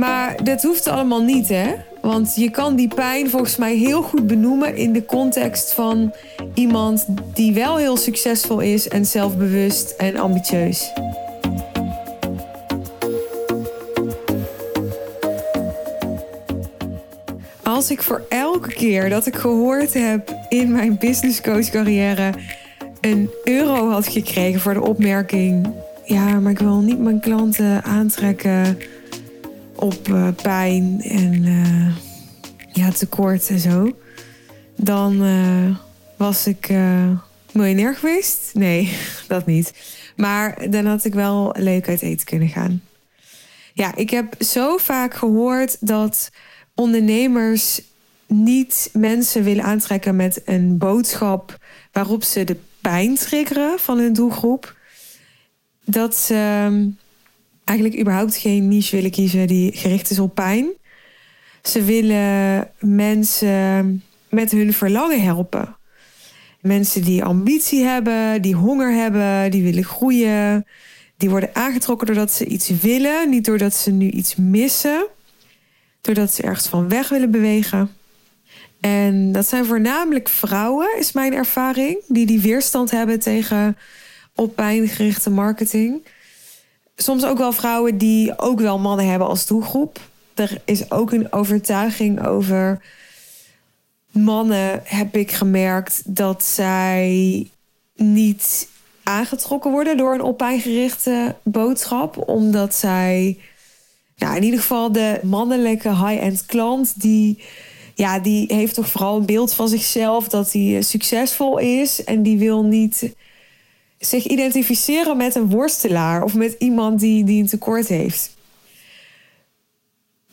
Maar dat hoeft allemaal niet, hè? Want je kan die pijn volgens mij heel goed benoemen in de context van iemand die wel heel succesvol is en zelfbewust en ambitieus. Als ik voor elke keer dat ik gehoord heb in mijn business coach carrière een euro had gekregen voor de opmerking: ja, maar ik wil niet mijn klanten aantrekken op uh, pijn en uh, ja, tekort en zo. Dan uh, was ik miljonair geweest. Nee, dat niet. Maar dan had ik wel leuk uit eten kunnen gaan. Ja, ik heb zo vaak gehoord dat ondernemers niet mensen willen aantrekken met een boodschap waarop ze de pijn triggeren van hun doelgroep. Dat ze ehm, eigenlijk überhaupt geen niche willen kiezen die gericht is op pijn. Ze willen mensen met hun verlangen helpen. Mensen die ambitie hebben, die honger hebben, die willen groeien. Die worden aangetrokken doordat ze iets willen, niet doordat ze nu iets missen. Doordat ze ergens van weg willen bewegen. En dat zijn voornamelijk vrouwen, is mijn ervaring, die die weerstand hebben tegen op pijn gerichte marketing soms ook wel vrouwen die ook wel mannen hebben als doelgroep. Er is ook een overtuiging over mannen, heb ik gemerkt, dat zij niet aangetrokken worden door een op gerichte boodschap. Omdat zij, ja, in ieder geval de mannelijke high-end klant, die, ja, die heeft toch vooral een beeld van zichzelf dat hij succesvol is. En die wil niet zich identificeren met een worstelaar of met iemand die, die een tekort heeft.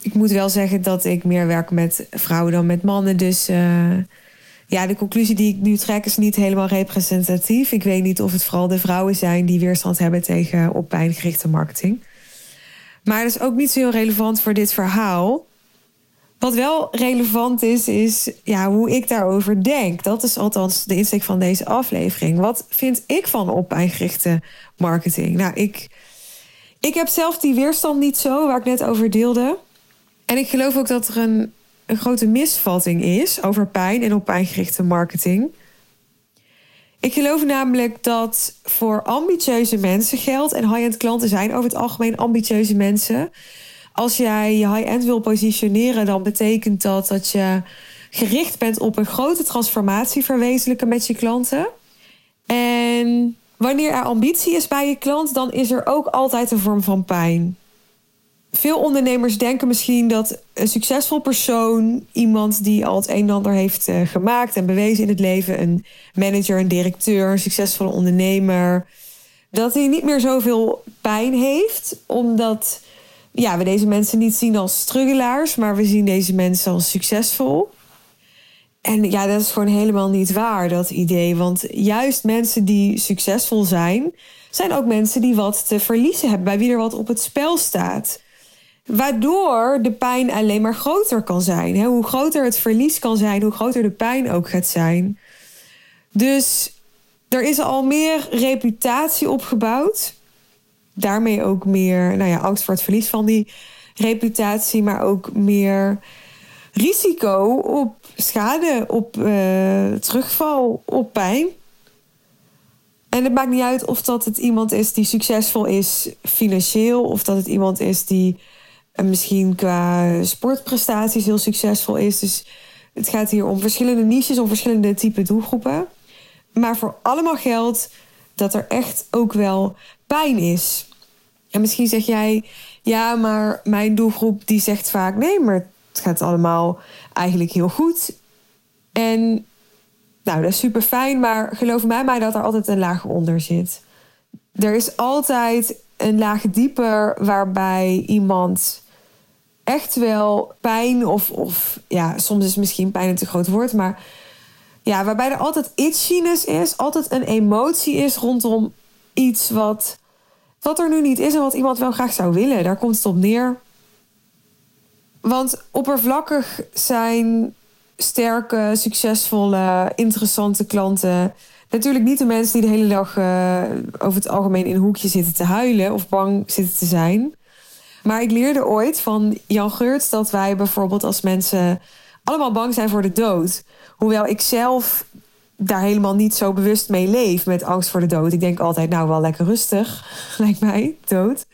Ik moet wel zeggen dat ik meer werk met vrouwen dan met mannen. Dus uh, ja, de conclusie die ik nu trek is niet helemaal representatief. Ik weet niet of het vooral de vrouwen zijn die weerstand hebben tegen op pijngerichte marketing. Maar dat is ook niet zo heel relevant voor dit verhaal. Wat wel relevant is, is ja, hoe ik daarover denk. Dat is althans de insteek van deze aflevering. Wat vind ik van op eingerichte marketing? Nou, ik, ik heb zelf die weerstand niet zo, waar ik net over deelde. En ik geloof ook dat er een, een grote misvatting is over pijn en op eingerichte marketing. Ik geloof namelijk dat voor ambitieuze mensen geldt, en high-end klanten zijn over het algemeen ambitieuze mensen als jij je high-end wil positioneren, dan betekent dat dat je gericht bent op een grote transformatie verwezenlijken met je klanten. En wanneer er ambitie is bij je klant, dan is er ook altijd een vorm van pijn. Veel ondernemers denken misschien dat een succesvol persoon, iemand die al het een en ander heeft eh, gemaakt en bewezen in het leven, een manager, een directeur, een succesvolle ondernemer, dat hij niet meer zoveel pijn heeft, omdat ja, we deze mensen niet zien als struggelaars, maar we zien deze mensen als succesvol. En ja, dat is gewoon helemaal niet waar, dat idee. Want juist mensen die succesvol zijn, zijn ook mensen die wat te verliezen hebben, bij wie er wat op het spel staat. Waardoor de pijn alleen maar groter kan zijn. Hoe groter het verlies kan zijn, hoe groter de pijn ook gaat zijn. Dus er is al meer reputatie opgebouwd daarmee ook meer nou ja, angst voor het verlies van die reputatie, maar ook meer risico op schade, op uh, terugval, op pijn. En het maakt niet uit of dat het iemand is die succesvol is financieel, of dat het iemand is die uh, misschien qua sportprestaties heel succesvol is. Dus het gaat hier om verschillende niches, om verschillende type doelgroepen. Maar voor allemaal geldt dat er echt ook wel pijn is. En misschien zeg jij, ja, maar mijn doelgroep die zegt vaak nee, maar het gaat allemaal eigenlijk heel goed. En nou, dat is super fijn, maar geloof mij maar dat er altijd een laag onder zit. Er is altijd een laag dieper waarbij iemand echt wel pijn of, of ja, soms is misschien pijn een te groot woord, maar ja, waarbij er altijd itchiness is, altijd een emotie is rondom iets wat wat er nu niet is en wat iemand wel graag zou willen. Daar komt het op neer. Want oppervlakkig zijn sterke, succesvolle, interessante klanten. Natuurlijk niet de mensen die de hele dag uh, over het algemeen in een hoekje zitten te huilen of bang zitten te zijn. Maar ik leerde ooit van Jan Geurts dat wij bijvoorbeeld als mensen allemaal bang zijn voor de dood. Hoewel ik zelf daar helemaal niet zo bewust mee leef met angst voor de dood. Ik denk altijd, nou wel lekker rustig, lijkt mij, dood.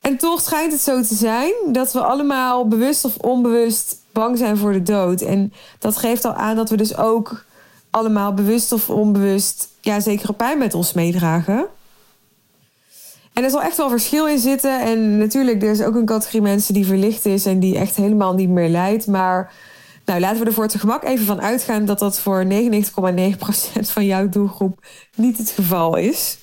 En toch schijnt het zo te zijn dat we allemaal bewust of onbewust bang zijn voor de dood. En dat geeft al aan dat we dus ook allemaal bewust of onbewust ja, zekere pijn met ons meedragen. En er zal echt wel verschil in zitten. En natuurlijk, er is ook een categorie mensen die verlicht is en die echt helemaal niet meer lijdt. Maar nou, laten we er voor gemak even van uitgaan dat dat voor 99,9% van jouw doelgroep niet het geval is.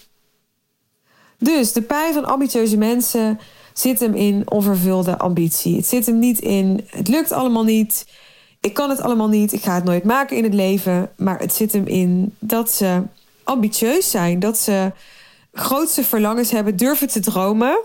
Dus de pijn van ambitieuze mensen zit hem in onvervulde ambitie. Het zit hem niet in het lukt allemaal niet. Ik kan het allemaal niet. Ik ga het nooit maken in het leven. Maar het zit hem in dat ze ambitieus zijn. Dat ze grootste verlangens hebben, durven te dromen.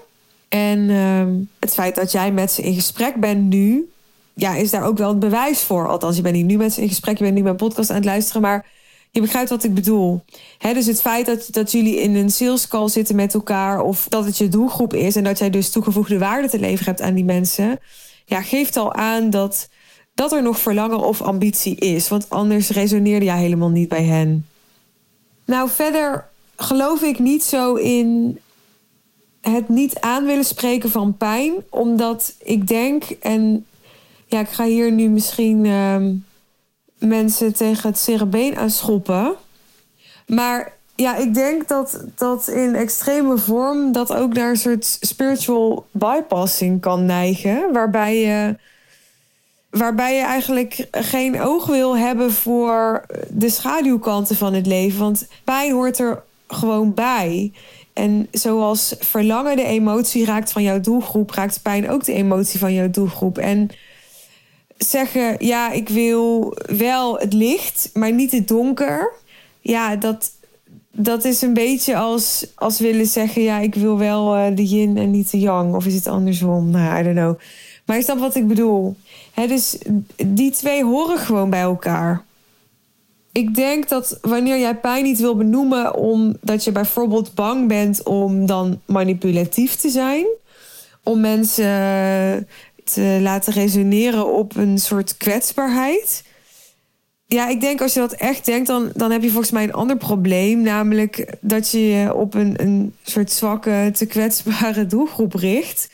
En ehm, het feit dat jij met ze in gesprek bent nu, ja, is daar ook wel een bewijs voor. Althans, je bent niet nu met ze in gesprek, je bent nu mijn podcast aan het luisteren, maar je begrijpt wat ik bedoel. dus het feit dat, dat jullie in een sales call zitten met elkaar, of dat het je doelgroep is en dat jij dus toegevoegde waarde te leveren hebt aan die mensen, ja, geeft al aan dat, dat er nog verlangen of ambitie is. Want anders resoneerde jij helemaal niet bij hen. Nou, verder geloof ik niet zo in het niet aan willen spreken van pijn, omdat ik denk, en ja, ik ga hier nu misschien uh, mensen tegen het cerebeen aan schoppen. Maar ja, ik denk dat, dat in extreme vorm dat ook naar een soort spiritual bypassing kan neigen. Waarbij je, waarbij je eigenlijk geen oog wil hebben voor de schaduwkanten van het leven. Want pijn hoort er gewoon bij. En zoals verlangen de emotie raakt van jouw doelgroep, raakt pijn ook de emotie van jouw doelgroep. En zeggen, ja, ik wil wel het licht, maar niet het donker. Ja, dat, dat is een beetje als, als willen zeggen, ja, ik wil wel uh, de yin en niet de yang. Of is het andersom? Nou, I don't know. Maar is dat wat ik bedoel? He, dus die twee horen gewoon bij elkaar. Ik denk dat wanneer jij pijn niet wil benoemen, omdat je bijvoorbeeld bang bent om dan manipulatief te zijn, om mensen te laten resoneren op een soort kwetsbaarheid. Ja, ik denk als je dat echt denkt, dan, dan heb je volgens mij een ander probleem. Namelijk dat je je op een, een soort zwakke, te kwetsbare doelgroep richt.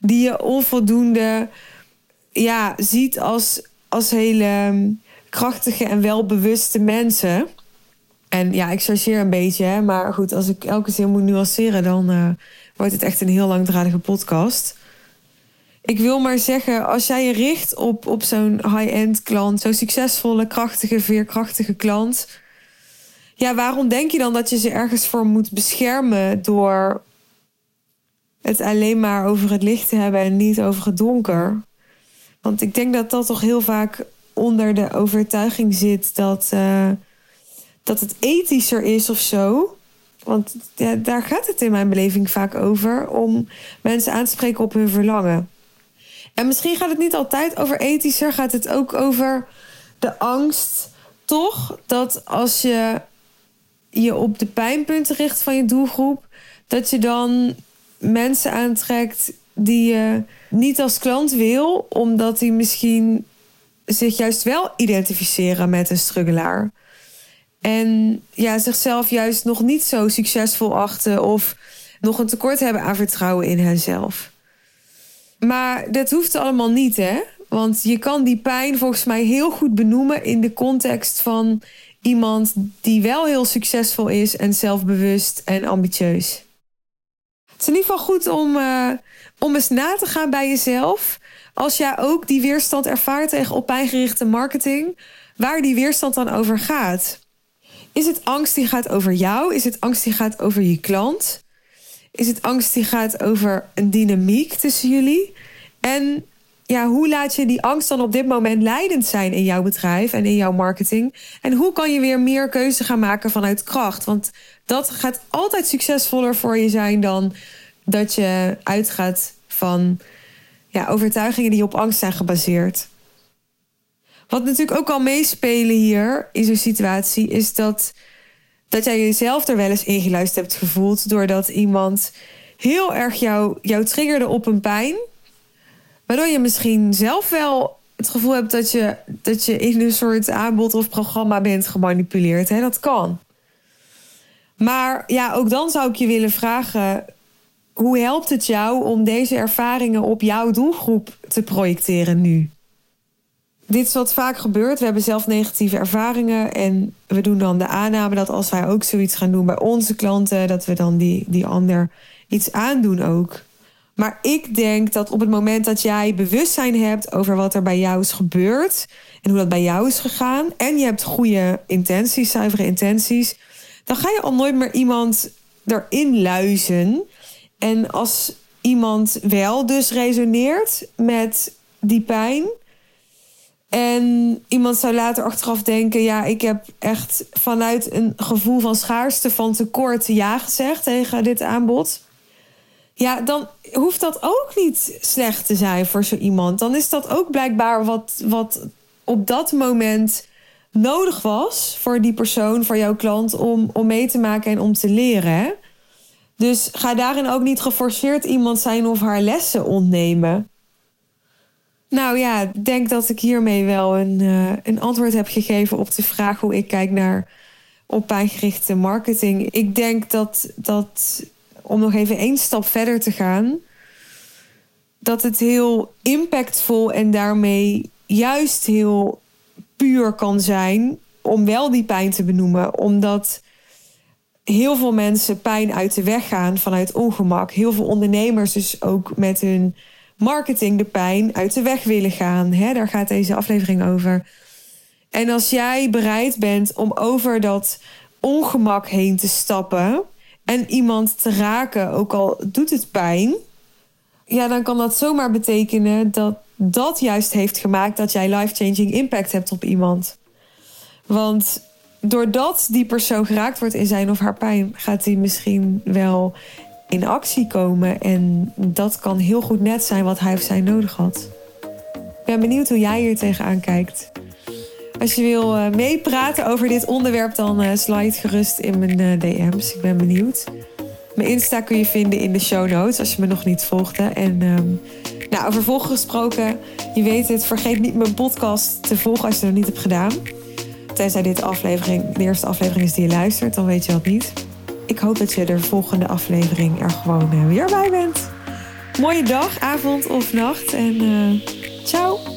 Die je onvoldoende ja, ziet als, als hele krachtige en welbewuste mensen. En ja, ik chargeer een beetje, maar goed, als ik elke zin moet nuanceren, dan uh, wordt het echt een heel langdradige podcast. Ik wil maar zeggen, als jij je richt op, op zo'n high-end klant, zo'n succesvolle, krachtige, veerkrachtige klant. Ja, waarom denk je dan dat je ze ergens voor moet beschermen door het alleen maar over het licht te hebben en niet over het donker? Want ik denk dat dat toch heel vaak onder de overtuiging zit dat, uh, dat het ethischer is of zo. Want ja, daar gaat het in mijn beleving vaak over om mensen aan te spreken op hun verlangen. En misschien gaat het niet altijd over ethischer, gaat het ook over de angst, toch? Dat als je je op de pijnpunten richt van je doelgroep, dat je dan mensen aantrekt die je niet als klant wil, omdat die misschien zich juist wel identificeren met een struggelaar. En ja, zichzelf juist nog niet zo succesvol achten of nog een tekort hebben aan vertrouwen in henzelf. Maar dat hoeft allemaal niet, hè? Want je kan die pijn volgens mij heel goed benoemen in de context van iemand die wel heel succesvol is en zelfbewust en ambitieus. Het is in ieder geval goed om, uh, om eens na te gaan bij jezelf. Als jij ook die weerstand ervaart tegen op pijngerichte marketing, waar die weerstand dan over gaat. Is het angst die gaat over jou? Is het angst die gaat over je klant? Is het angst die gaat over een dynamiek tussen jullie? En ja, hoe laat je die angst dan op dit moment leidend zijn in jouw bedrijf en in jouw marketing? En hoe kan je weer meer keuze gaan maken vanuit kracht? Want dat gaat altijd succesvoller voor je zijn dan dat je uitgaat van ja, overtuigingen die op angst zijn gebaseerd. Wat natuurlijk ook al meespelen hier in zo'n situatie is dat, dat jij jezelf er wel eens ingeluisterd hebt gevoeld doordat iemand heel erg jou, jou triggerde op een pijn. Waardoor je misschien zelf wel het gevoel hebt dat je, dat je in een soort aanbod of programma bent gemanipuleerd. Hè? Dat kan. Maar ja, ook dan zou ik je willen vragen: hoe helpt het jou om deze ervaringen op jouw doelgroep te projecteren nu? Dit is wat vaak gebeurt. We hebben zelf negatieve ervaringen en we doen dan de aanname dat als wij ook zoiets gaan doen bij onze klanten, dat we dan die, die ander iets aandoen ook. Maar ik denk dat op het moment dat jij bewustzijn hebt over wat er bij jou is gebeurd en hoe dat bij jou is gegaan, en je hebt goede intenties, zuivere intenties, dan ga je al nooit meer iemand erin luizen. En als iemand wel dus resoneert met die pijn. En iemand zou later achteraf denken: ja, ik heb echt vanuit een gevoel van schaarste, van tekort ja gezegd tegen dit aanbod. Ja, dan hoeft dat ook niet slecht te zijn voor zo iemand. Dan is dat ook blijkbaar wat, wat op dat moment nodig was voor die persoon, voor jouw klant, om, om mee te maken en om te leren. Dus ga daarin ook niet geforceerd iemand zijn of haar lessen ontnemen. Nou ja, ik denk dat ik hiermee wel een, uh, een antwoord heb gegeven op de vraag hoe ik kijk naar op pijngerichte marketing. Ik denk dat, dat om nog even één stap verder te gaan, dat het heel impactvol en daarmee juist heel puur kan zijn om wel die pijn te benoemen. Omdat heel veel mensen pijn uit de weg gaan vanuit ongemak. Heel veel ondernemers dus ook met hun marketing de pijn uit de weg willen gaan. Hè, daar gaat deze aflevering over. En als jij bereid bent om over dat ongemak heen te stappen en iemand te raken, ook al doet het pijn, ja, dan kan dat zomaar betekenen dat dat juist heeft gemaakt dat jij life-changing impact hebt op iemand. Want doordat die persoon geraakt wordt in zijn of haar pijn, gaat hij misschien wel in actie komen. En dat kan heel goed net zijn wat hij of zij nodig had. Ik ben benieuwd hoe jij hier tegenaan kijkt. Als je wil eh, meepraten over dit onderwerp, dan uh, slide gerust in mijn uh, DM's. Ik ben benieuwd. Mijn Insta kun je vinden in de show notes als je me nog niet volgde. En um, nou, over volgen gesproken, je weet het, vergeet niet mijn podcast te volgen als je nog niet hebt gedaan. Tenzij dit aflevering, de eerste aflevering is die je luistert, dan weet je dat niet. Ik hoop dat je de volgende aflevering er gewoon weer bij bent. Mooie dag, avond of nacht en ciao!